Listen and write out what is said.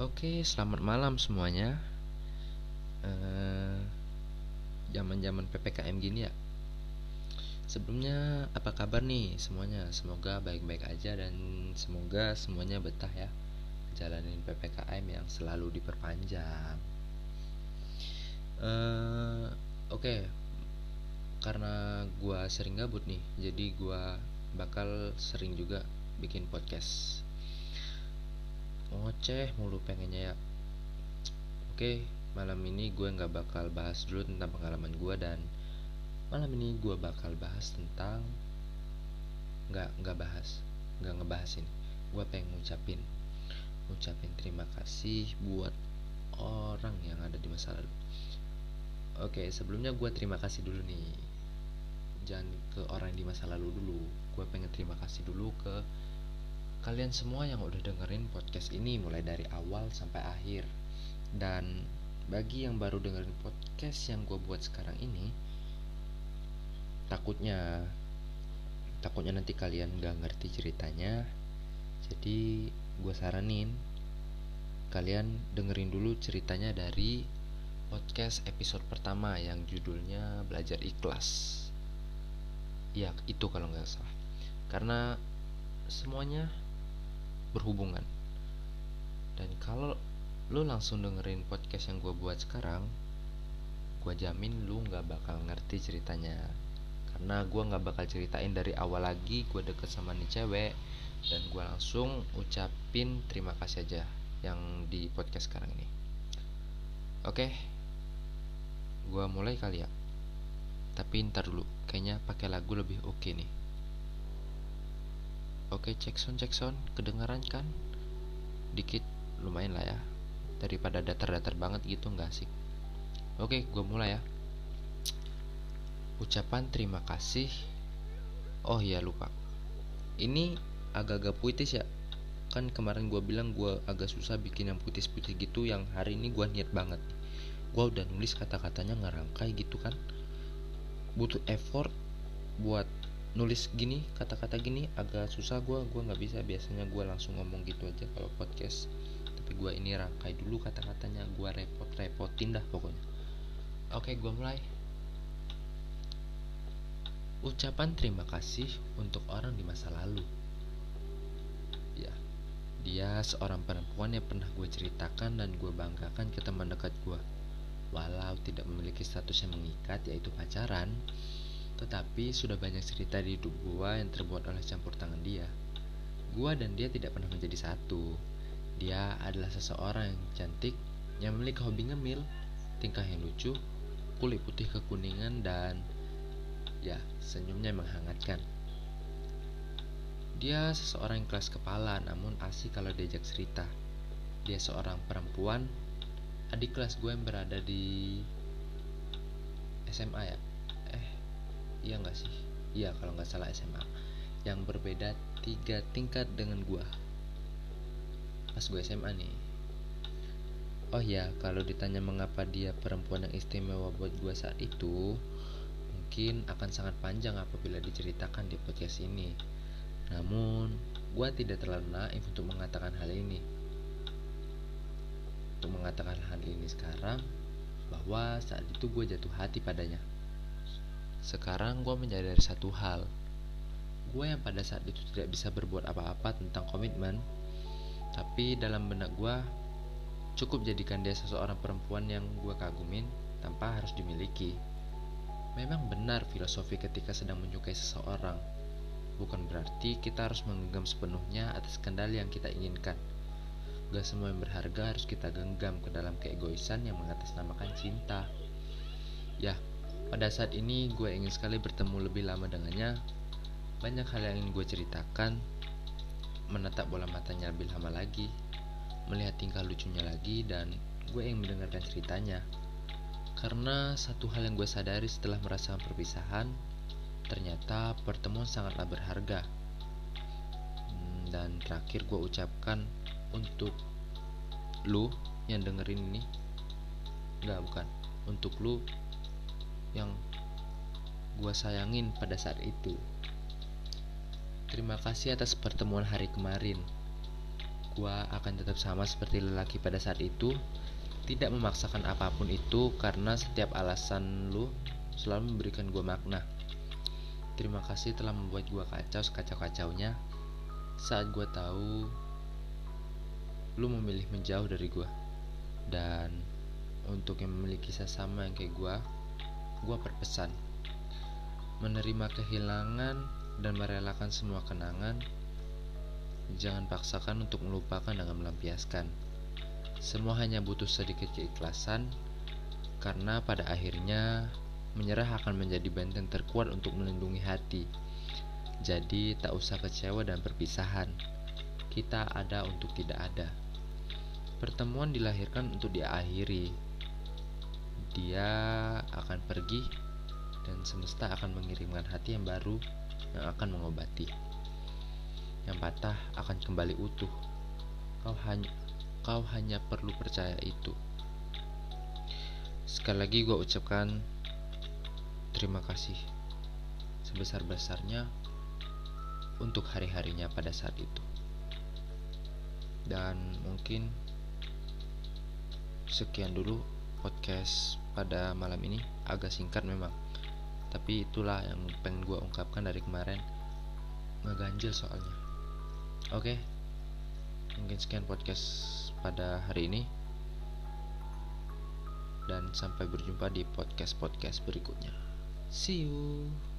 Oke, selamat malam semuanya. Zaman-zaman PPKM gini ya. Sebelumnya apa kabar nih semuanya? Semoga baik-baik aja dan semoga semuanya betah ya jalanin PPKM yang selalu diperpanjang. Eh, Oke, karena gua sering gabut nih, jadi gua bakal sering juga bikin podcast. Ngoceh mulu pengennya ya. Oke malam ini gue nggak bakal bahas dulu tentang pengalaman gue dan malam ini gue bakal bahas tentang nggak nggak bahas nggak ngebahas ini. Gue pengen ngucapin ngucapin terima kasih buat orang yang ada di masa lalu. Oke sebelumnya gue terima kasih dulu nih. Jangan ke orang di masa lalu dulu. Gue pengen terima kasih dulu ke kalian semua yang udah dengerin podcast ini mulai dari awal sampai akhir. Dan bagi yang baru dengerin podcast yang gue buat sekarang ini takutnya takutnya nanti kalian gak ngerti ceritanya. Jadi gue saranin kalian dengerin dulu ceritanya dari podcast episode pertama yang judulnya belajar ikhlas. Ya itu kalau nggak salah. Karena semuanya berhubungan. Dan kalau lu langsung dengerin podcast yang gue buat sekarang gue jamin lu nggak bakal ngerti ceritanya. Karena gue nggak bakal ceritain dari awal lagi gue deket sama nih cewek dan gue langsung ucapin terima kasih aja yang di podcast sekarang ini. Oke? Gue mulai kali ya? Tapi ntar dulu kayaknya pakai lagu lebih oke okay nih Oke cek sound cek sound. Kedengaran kan? Dikit lumayan lah ya. Daripada datar-datar banget gitu nggak sih Oke gue mulai ya. Ucapan terima kasih. Oh iya lupa. Ini agak-agak puitis ya. Kan kemarin gue bilang gue agak susah bikin yang puitis-puitis gitu yang hari ini gue niat banget. Gue udah nulis kata-katanya ngerangkai gitu kan. Butuh effort buat nulis gini kata-kata gini agak susah gue gue nggak bisa. Biasanya gue langsung ngomong gitu aja kalau podcast. Tapi gue ini rangkai dulu kata-katanya gue repot-repotin dah pokoknya. Oke gue mulai. Ucapan terima kasih untuk orang di masa lalu. Ya dia seorang perempuan yang pernah gue ceritakan dan gue banggakan ke teman dekat gue walau tidak memiliki status yang mengikat yaitu pacaran tetapi sudah banyak cerita di hidup gua yang terbuat oleh campur tangan dia. Gua dan dia tidak pernah menjadi satu. Dia adalah seseorang yang cantik, yang memiliki hobi ngemil, tingkah yang lucu, kulit putih kekuningan dan ya senyumnya menghangatkan. Dia seseorang yang kelas kepala namun asik kalau diajak cerita. Dia seorang perempuan, adik kelas gue yang berada di SMA ya iya nggak sih? Iya kalau nggak salah SMA yang berbeda tiga tingkat dengan gua. Pas gue SMA nih. Oh ya kalau ditanya mengapa dia perempuan yang istimewa buat gua saat itu mungkin akan sangat panjang apabila diceritakan di podcast ini. Namun gua tidak terlalu naif untuk mengatakan hal ini. Untuk mengatakan hal ini sekarang bahwa saat itu gue jatuh hati padanya sekarang gue menyadari satu hal. Gue yang pada saat itu tidak bisa berbuat apa-apa tentang komitmen, tapi dalam benak gue cukup jadikan dia seseorang perempuan yang gue kagumin tanpa harus dimiliki. Memang benar filosofi ketika sedang menyukai seseorang. Bukan berarti kita harus menggenggam sepenuhnya atas kendali yang kita inginkan. Gak semua yang berharga harus kita genggam ke dalam keegoisan yang mengatasnamakan cinta. Ya, pada saat ini gue ingin sekali bertemu lebih lama dengannya. Banyak hal yang ingin gue ceritakan. Menatap bola matanya lebih lama lagi. Melihat tingkah lucunya lagi dan gue ingin mendengarkan ceritanya. Karena satu hal yang gue sadari setelah merasakan perpisahan, ternyata pertemuan sangatlah berharga. Hmm, dan terakhir gue ucapkan untuk lu yang dengerin ini, nggak bukan untuk lu yang gue sayangin pada saat itu Terima kasih atas pertemuan hari kemarin. Gua akan tetap sama seperti lelaki pada saat itu, tidak memaksakan apa pun itu karena setiap alasan lu selalu memberikan gua makna. Terima kasih telah membuat gua kacau sekacau-kacaunya saat gua tahu lu memilih menjauh dari gua. Dan untuk yang memiliki sesama yang kayak gua, gua berpesan menerima kehilangan dan merelakan semua kenangan. Jangan paksakan untuk melupakan dengan melampiaskan. Semua hanya butuh sedikit keikhlasan, karena pada akhirnya menyerah akan menjadi benteng terkuat untuk melindungi hati. Jadi, tak usah kecewa dan perpisahan. Kita ada untuk tidak ada. Pertemuan dilahirkan untuk diakhiri. Dia akan pergi, dan semesta akan mengirimkan hati yang baru yang akan mengobati. Yang patah akan kembali utuh. Kau hanya kau hanya perlu percaya itu. Sekali lagi gue ucapkan terima kasih sebesar-besarnya untuk hari-harinya pada saat itu. Dan mungkin sekian dulu podcast pada malam ini agak singkat memang. Tapi itulah yang pengen gue ungkapkan dari kemarin. Ngeganjel soalnya. Oke okay? mungkin sekian podcast pada hari ini. Dan sampai berjumpa di podcast-podcast berikutnya. See you